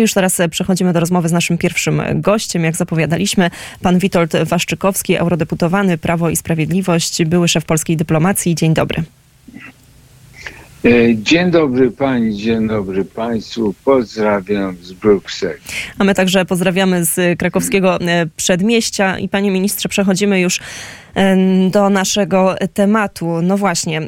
Już teraz przechodzimy do rozmowy z naszym pierwszym gościem. Jak zapowiadaliśmy, pan Witold Waszczykowski, eurodeputowany Prawo i Sprawiedliwość, były szef polskiej dyplomacji. Dzień dobry. E, dzień dobry Pani, dzień dobry Państwu. Pozdrawiam z Brukseli. A my także pozdrawiamy z krakowskiego e, przedmieścia. I Panie Ministrze, przechodzimy już do naszego tematu. No właśnie,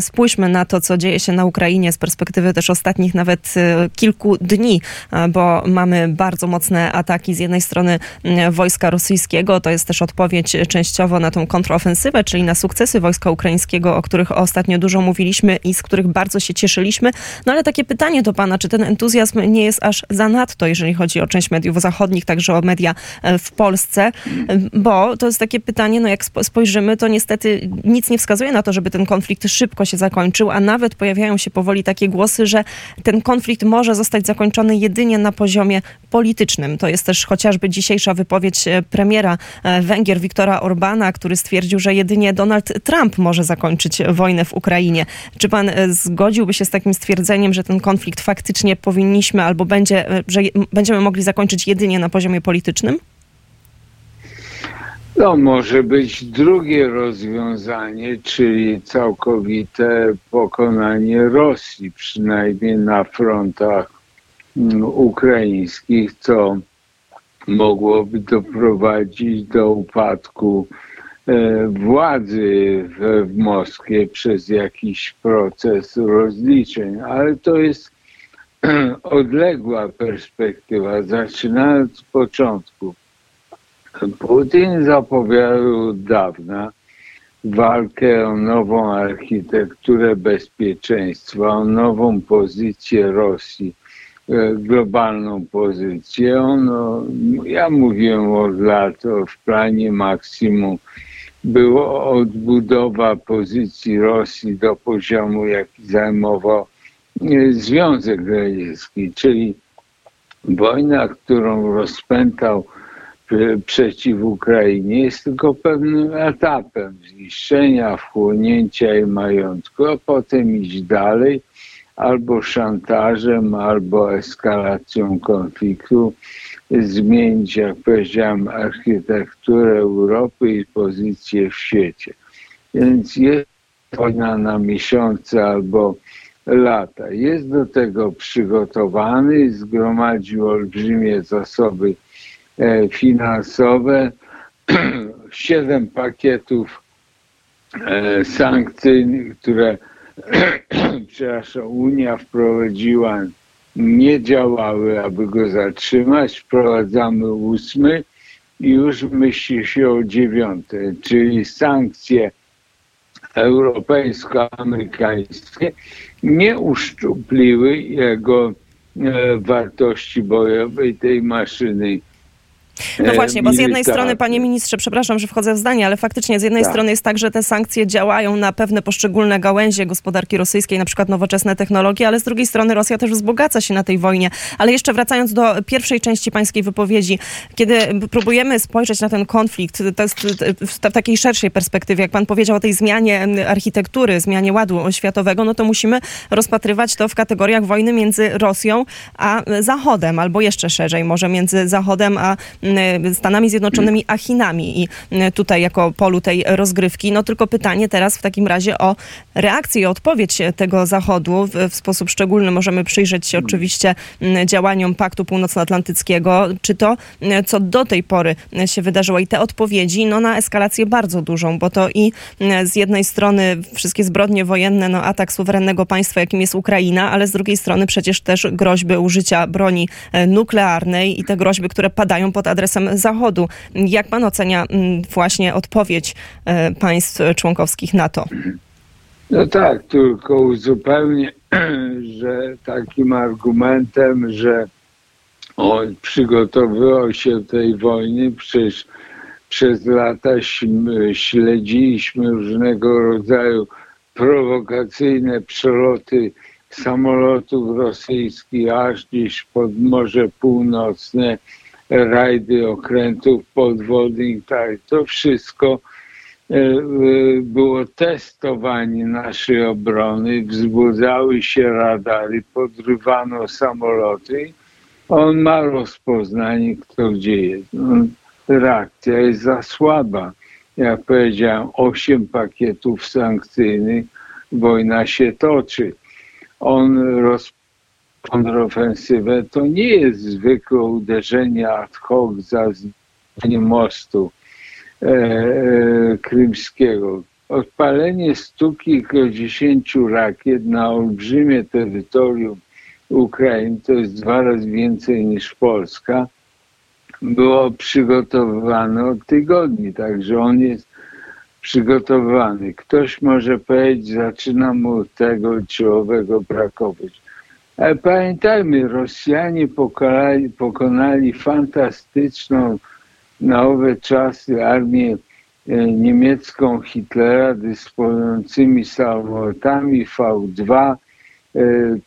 spójrzmy na to, co dzieje się na Ukrainie z perspektywy też ostatnich nawet e, kilku dni, bo mamy bardzo mocne ataki z jednej strony wojska rosyjskiego, to jest też odpowiedź częściowo na tą kontrofensywę, czyli na sukcesy wojska ukraińskiego, o których ostatnio dużo mówiliśmy i z których bardzo się cieszyliśmy. No ale takie pytanie do pana, czy ten entuzjazm nie jest aż zanadto, jeżeli chodzi o część mediów zachodnich, także o media e, w Polsce, bo to jest takie pytanie, no jak spojrzymy, to niestety nic nie wskazuje na to, żeby ten konflikt szybko się zakończył, a nawet pojawiają się powoli takie głosy, że ten konflikt może zostać zakończony jedynie na poziomie politycznym. To jest też chociażby dzisiejsza wypowiedź e, premiera e, Węgier Viktora Orbana, który stwierdził, że jedynie Donald Trump może zakończyć wojnę w Ukrainie. Czy pan e, zgodziłby się z takim stwierdzeniem, że ten konflikt faktycznie powinniśmy albo będzie, że będziemy mogli zakończyć jedynie na poziomie politycznym? No, może być drugie rozwiązanie, czyli całkowite pokonanie Rosji, przynajmniej na frontach mm, ukraińskich, co mogłoby doprowadzić do upadku e, władzy w, w Moskwie przez jakiś proces rozliczeń, ale to jest odległa perspektywa. Zaczynając od początku, Putin zapowiadał od dawna walkę o nową architekturę bezpieczeństwa, o nową pozycję Rosji, e, globalną pozycję. No, ja mówiłem od lat w planie maksimum było odbudowa pozycji Rosji do poziomu, jaki zajmował e, Związek Radziecki, czyli wojna, którą rozpętał przeciw Ukrainie jest tylko pewnym etapem zniszczenia, wchłonięcia jej majątku, a potem iść dalej albo szantażem, albo eskalacją konfliktu, zmienić, jak powiedziałem, architekturę Europy i pozycję w świecie. Więc jest wojna na miesiące albo lata. Jest do tego przygotowany, zgromadził olbrzymie zasoby E, finansowe, siedem pakietów e, sankcji, które przepraszam, Unia wprowadziła, nie działały, aby go zatrzymać. Wprowadzamy ósmy i już myśli się o dziewiątej, czyli sankcje europejsko-amerykańskie nie uszczupliły jego e, wartości bojowej tej maszyny no właśnie, bo z jednej strony, panie ministrze, przepraszam, że wchodzę w zdanie, ale faktycznie z jednej tak. strony jest tak, że te sankcje działają na pewne poszczególne gałęzie gospodarki rosyjskiej, na przykład nowoczesne technologie, ale z drugiej strony Rosja też wzbogaca się na tej wojnie. Ale jeszcze wracając do pierwszej części pańskiej wypowiedzi, kiedy próbujemy spojrzeć na ten konflikt, w takiej szerszej perspektywie, jak pan powiedział o tej zmianie architektury, zmianie ładu światowego, no to musimy rozpatrywać to w kategoriach wojny między Rosją a Zachodem, albo jeszcze szerzej, może między Zachodem a Stanami Zjednoczonymi a Chinami i y, tutaj jako polu tej rozgrywki. No tylko pytanie teraz w takim razie o reakcję i odpowiedź tego Zachodu. W, w sposób szczególny możemy przyjrzeć się oczywiście y, działaniom Paktu Północnoatlantyckiego. Czy to, co do tej pory się wydarzyło i te odpowiedzi, no na eskalację bardzo dużą, bo to i z jednej strony wszystkie zbrodnie wojenne, no atak suwerennego państwa, jakim jest Ukraina, ale z drugiej strony przecież też groźby użycia broni nuklearnej i te groźby, które padają pod adresem Zachodu. Jak pan ocenia mm, właśnie odpowiedź e, państw członkowskich NATO? No tak, tylko uzupełnię, że takim argumentem, że on przygotowywał się tej wojny, przecież przez lata śledziliśmy różnego rodzaju prowokacyjne przeloty samolotów rosyjskich aż gdzieś pod Morze Północne, rajdy okrętów podwodnych, tak, to wszystko e, e, było testowanie naszej obrony, wzbudzały się radary, podrywano samoloty On ma rozpoznanie, kto gdzie jest. No, reakcja jest za słaba. Jak powiedziałem, osiem pakietów sankcyjnych, wojna się toczy. On roz kontrofensywę, to nie jest zwykłe uderzenie ad hoc za zniszczenie mostu e, e, krymskiego. Odpalenie stu kilkudziesięciu rakiet na olbrzymie terytorium Ukrainy, to jest dwa razy więcej niż Polska, było przygotowywane od tygodni, także on jest przygotowany. Ktoś może powiedzieć, zaczyna mu tego czy owego brakować. Ale pamiętajmy, Rosjanie pokonali, pokonali fantastyczną na owe czasy armię e, niemiecką Hitlera dysponującymi samolotami V2, e,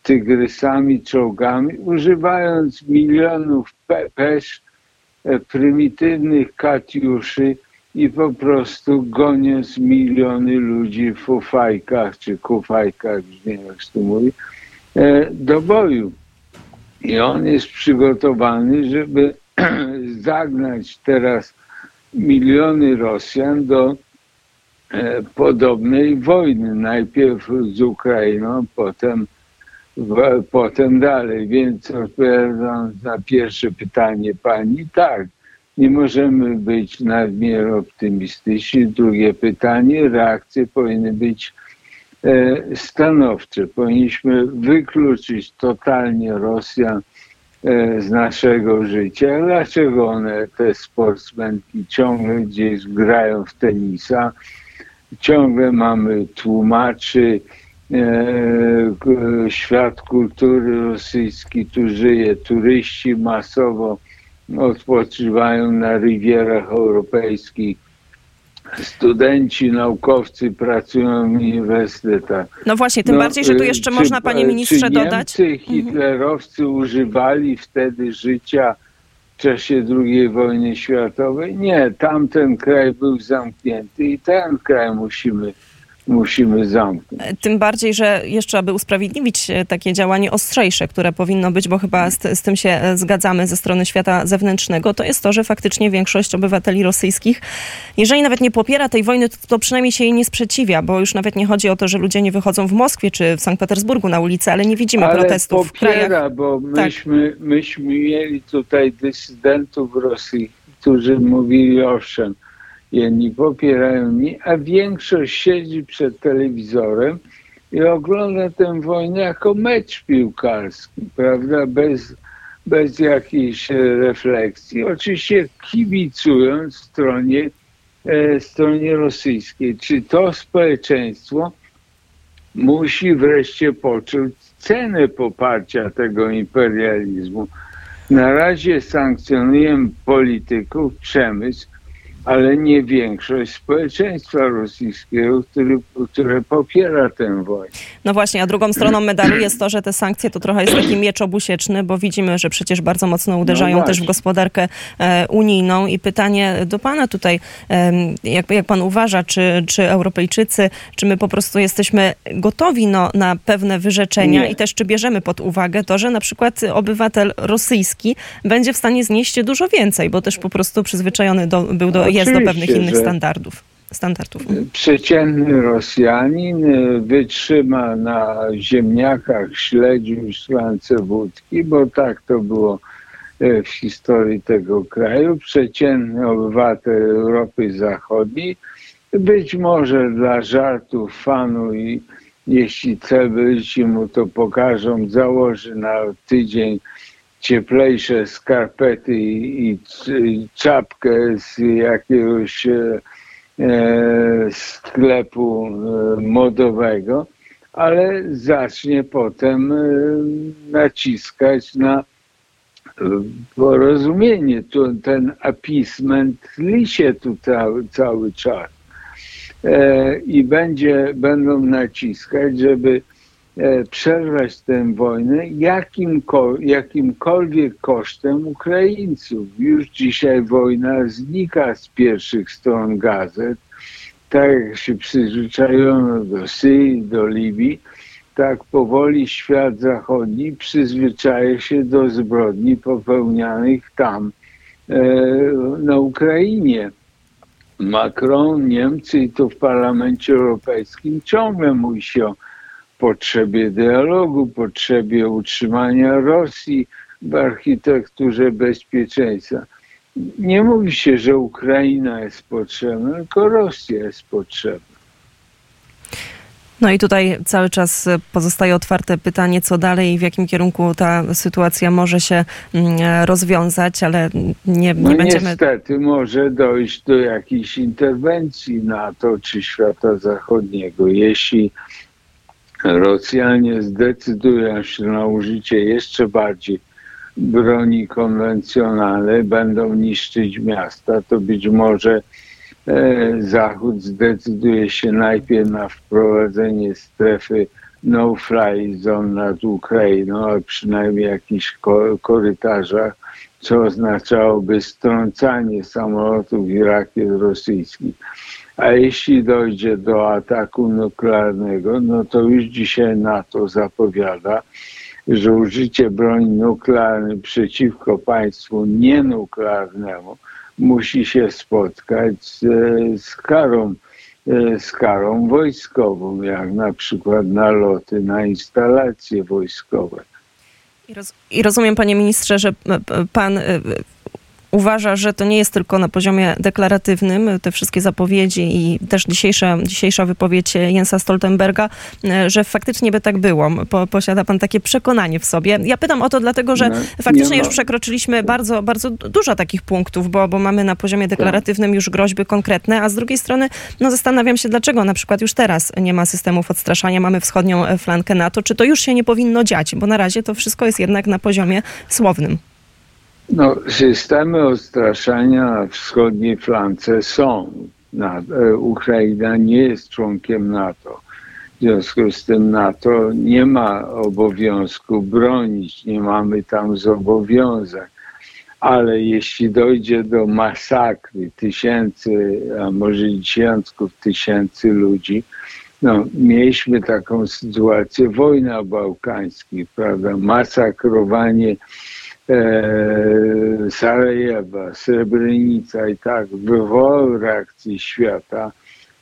tygrysami, czołgami, używając milionów pesz, e, prymitywnych katiuszy i po prostu goniąc miliony ludzi w fufajkach czy kufajkach, nie wiem jak się to mówi, E, do boju. I on jest przygotowany, żeby zagnać teraz miliony Rosjan do e, podobnej wojny. Najpierw z Ukrainą, potem, potem dalej. Więc odpowiadając na pierwsze pytanie pani, tak, nie możemy być nadmiernie optymistyczni. Drugie pytanie, reakcje powinny być E, stanowcze. Powinniśmy wykluczyć totalnie Rosjan e, z naszego życia. Dlaczego one, te sportsmenki, ciągle gdzieś grają w tenisa? Ciągle mamy tłumaczy, e, świat kultury rosyjski tu żyje, turyści masowo odpoczywają na rywierach europejskich studenci, naukowcy pracują w uniwersytetach. No właśnie, tym no, bardziej, że tu y, jeszcze czy, można, panie ministrze, czy dodać. Niemcy, mhm. hitlerowcy mhm. używali wtedy życia w czasie II wojny światowej? Nie, tamten kraj był zamknięty i ten kraj musimy musimy zamknąć. Tym bardziej, że jeszcze aby usprawiedliwić e, takie działanie ostrzejsze, które powinno być, bo chyba z, z, tym się e, zgadzamy ze strony świata zewnętrznego, to jest to, że faktycznie większość obywateli rosyjskich, jeżeli nawet nie popiera tej wojny, to, to przynajmniej się jej nie sprzeciwia, bo już nawet nie chodzi o to, że ludzie nie wychodzą w Moskwie czy w Sankt Petersburgu na ulicę, ale nie widzimy ale protestów popiera, w krajach. bo tak. myśmy, tak. myśmy mieli tutaj dysydentów Rosji, którzy mówili owszem, jedni popierają mnie, a większość siedzi przed telewizorem i ogląda tę wojnę jako mecz piłkarski, prawda, bez, bez jakiejś refleksji. Oczywiście kibicując stronie, e, stronie rosyjskiej. Czy to społeczeństwo musi wreszcie poczuć cenę poparcia tego imperializmu. Na razie sankcjonujemy polityków, przemysł, ale nie większość społeczeństwa rosyjskiego, który, które popiera tę wojnę. No właśnie, a drugą stroną medalu jest to, że te sankcje to trochę jest taki miecz obusieczny, bo widzimy, że przecież bardzo mocno uderzają no też w gospodarkę e, unijną i pytanie do pana tutaj, e, jak, jak pan uważa, czy, czy Europejczycy, czy my po prostu jesteśmy gotowi no, na pewne wyrzeczenia nie. i też czy bierzemy pod uwagę to, że na przykład obywatel rosyjski będzie w stanie znieść dużo więcej, bo też po prostu przyzwyczajony do, był do jest do pewnych innych standardów. standardów. Przeciętny Rosjanin y, wytrzyma na ziemniakach, śledziu, szklance wódki, bo tak to było y, w historii tego kraju. Przeciętny obywatel Europy Zachodniej być może dla żartów fanu i jeśli celebryci mu to pokażą, założy na tydzień cieplejsze skarpety i, i czapkę z jakiegoś e, e sklepu e, modowego, ale zacznie potem e, naciskać na porozumienie. Ten apisment lisie tu cały, czas. I będzie, będą naciskać, żeby przerwać tę wojnę jakimkol jakimkolwiek kosztem Ukraińców. Już dzisiaj wojna znika z pierwszych stron gazet, tak jak się przyzwyczajono do Syrii, do Libii, tak powoli świat zachodni przyzwyczaja się do zbrodni popełnianych tam e, na Ukrainie. Macron, Niemcy i to w Parlamencie Europejskim ciągle mówi się o potrzebie dialogu, potrzebie utrzymania Rosji w architekturze bezpieczeństwa. Nie mówi się, że Ukraina jest potrzebna, tylko Rosja jest potrzebna. No i tutaj cały czas pozostaje otwarte pytanie, co dalej i w jakim kierunku ta sytuacja może się mm, rozwiązać, ale nie, nie no będziemy. Niestety może dojść do jakiejś interwencji NATO czy świata zachodniego. Jeśli Rosjanie zdecydują się na użycie jeszcze bardziej broni konwencjonalnej, będą niszczyć miasta, to być może E, Zachód zdecyduje się najpierw na wprowadzenie strefy no-fly zone nad Ukrainą, a przynajmniej jakichś korytarzach, co oznaczałoby strącanie samolotów i rakiet rosyjskich. A jeśli dojdzie do ataku nuklearnego, no to już dzisiaj NATO zapowiada, że użycie broni nuklearnej przeciwko państwu nienuklearnemu musi się spotkać z, z karą z karą wojskową, jak na przykład naloty na instalacje wojskowe. I, roz, I rozumiem, panie ministrze, że pan e, uważa, że to nie jest tylko na poziomie deklaratywnym, te wszystkie zapowiedzi i też dzisiejsza, dzisiejsza wypowiedź Jensa Stoltenberga, e, że faktycznie by tak było. Po, posiada pan takie przekonanie w sobie. Ja pytam o to dlatego, że no, faktycznie już przekroczyliśmy bardzo, bardzo dużo takich punktów, bo, bo mamy na poziomie deklaratywnym już groźby konkretne, a z drugiej strony no, zastanawiam się, dlaczego na przykład już teraz nie ma systemów odstraszania, mamy wschodnią flankę NATO. Czy to już się nie powinno dziać? Bo na razie to wszystko jest jednak na poziomie słownym. No, systemy odstraszania na wschodniej flance są. E, Ukraina nie jest członkiem NATO. W związku z tym NATO nie ma obowiązku bronić, nie mamy tam zobowiązań. Ale jeśli dojdzie do masakry tysięcy, a może dziesiątków tysięcy ludzi, no, mieliśmy taką sytuację wojna bałkańskich, prawda? Masakrowanie Sarajewa, Srebrenica i tak wywołał reakcję świata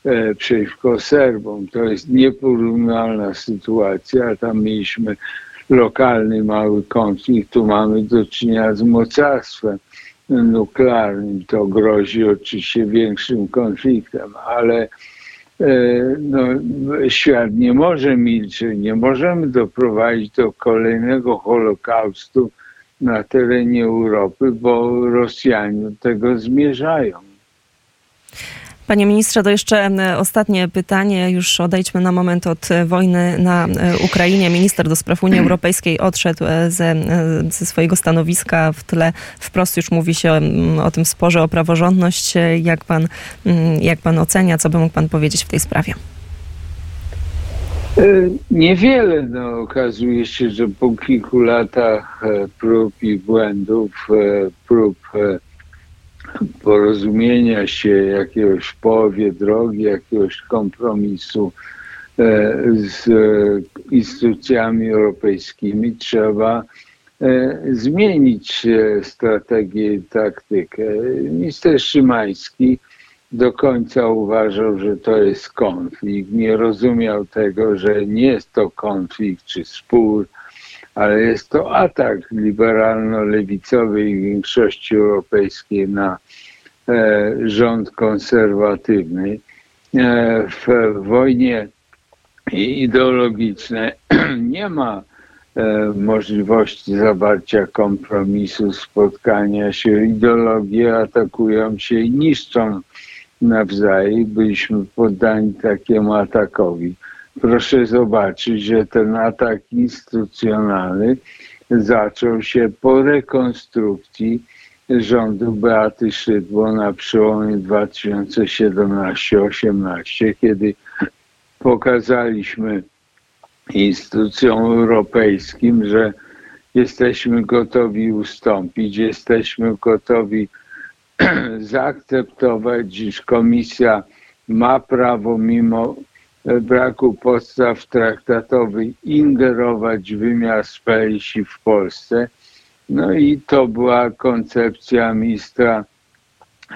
e, przeciwko Serbom. To jest nieporównalna sytuacja, tam mieliśmy lokalny mały konflikt, tu mamy do czynienia z mocarstwem nuklearnym. To grozi oczywiście większym konfliktem, ale e, no, świat nie może milczeć, nie możemy doprowadzić do kolejnego Holokaustu, na terenie Europy, bo Rosjanie do tego zmierzają. Panie ministrze, to jeszcze ostatnie pytanie. Już odejdźmy na moment od e, wojny na e, Ukrainie. Minister do spraw Unii Europejskiej odszedł e, ze, ze swojego stanowiska. W tle wprost już mówi się o, o tym sporze o praworządność. Jak pan, jak pan ocenia? Co by mógł pan powiedzieć w tej sprawie? E, niewiele. No, okazuje się, że po kilku latach e, prób i błędów, e, prób porozumienia się jakiegoś połowie drogi, jakiegoś kompromisu z instytucjami europejskimi, trzeba zmienić strategię i taktykę. Minister Szymański do końca uważał, że to jest konflikt. Nie rozumiał tego, że nie jest to konflikt czy spór, ale jest to atak liberalno-lewicowej większości europejskiej na e, rząd konserwatywny. E, w wojnie ideologicznej nie ma e, możliwości zawarcia kompromisu, spotkania się. Ideologie atakują się i niszczą nawzajem, byliśmy poddani takiemu atakowi. Proszę zobaczyć, że ten atak instytucjonalny zaczął się po rekonstrukcji rządu Beaty Szydło na przełomie 2017-18, kiedy pokazaliśmy instytucjom europejskim, że jesteśmy gotowi ustąpić, jesteśmy gotowi zaakceptować, iż komisja ma prawo mimo braku podstaw traktatowych ingerować w wymiar spelsi w Polsce. No i to była koncepcja ministra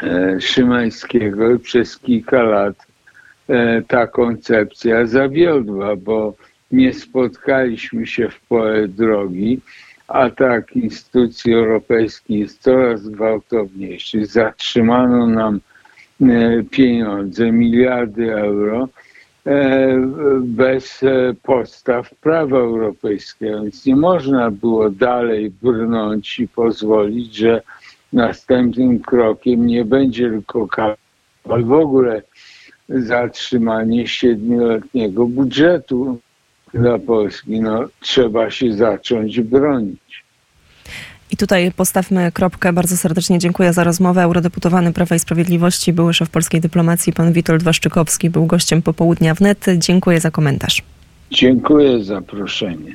e, Szymańskiego i przez kilka lat e, ta koncepcja zawiodła, bo nie spotkaliśmy się w pole drogi. Atak instytucji europejskich jest coraz gwałtowniejszy. Zatrzymano nam e, pieniądze, miliardy euro bez podstaw prawa europejskiego. Więc nie można było dalej brnąć i pozwolić, że następnym krokiem nie będzie tylko ale w ogóle zatrzymanie siedmioletniego budżetu dla Polski. No, trzeba się zacząć bronić. I tutaj postawmy kropkę. Bardzo serdecznie dziękuję za rozmowę. Eurodeputowany Prawa i Sprawiedliwości, były szef polskiej dyplomacji, pan Witold Waszczykowski, był gościem popołudnia wnet. Dziękuję za komentarz. Dziękuję za zaproszenie.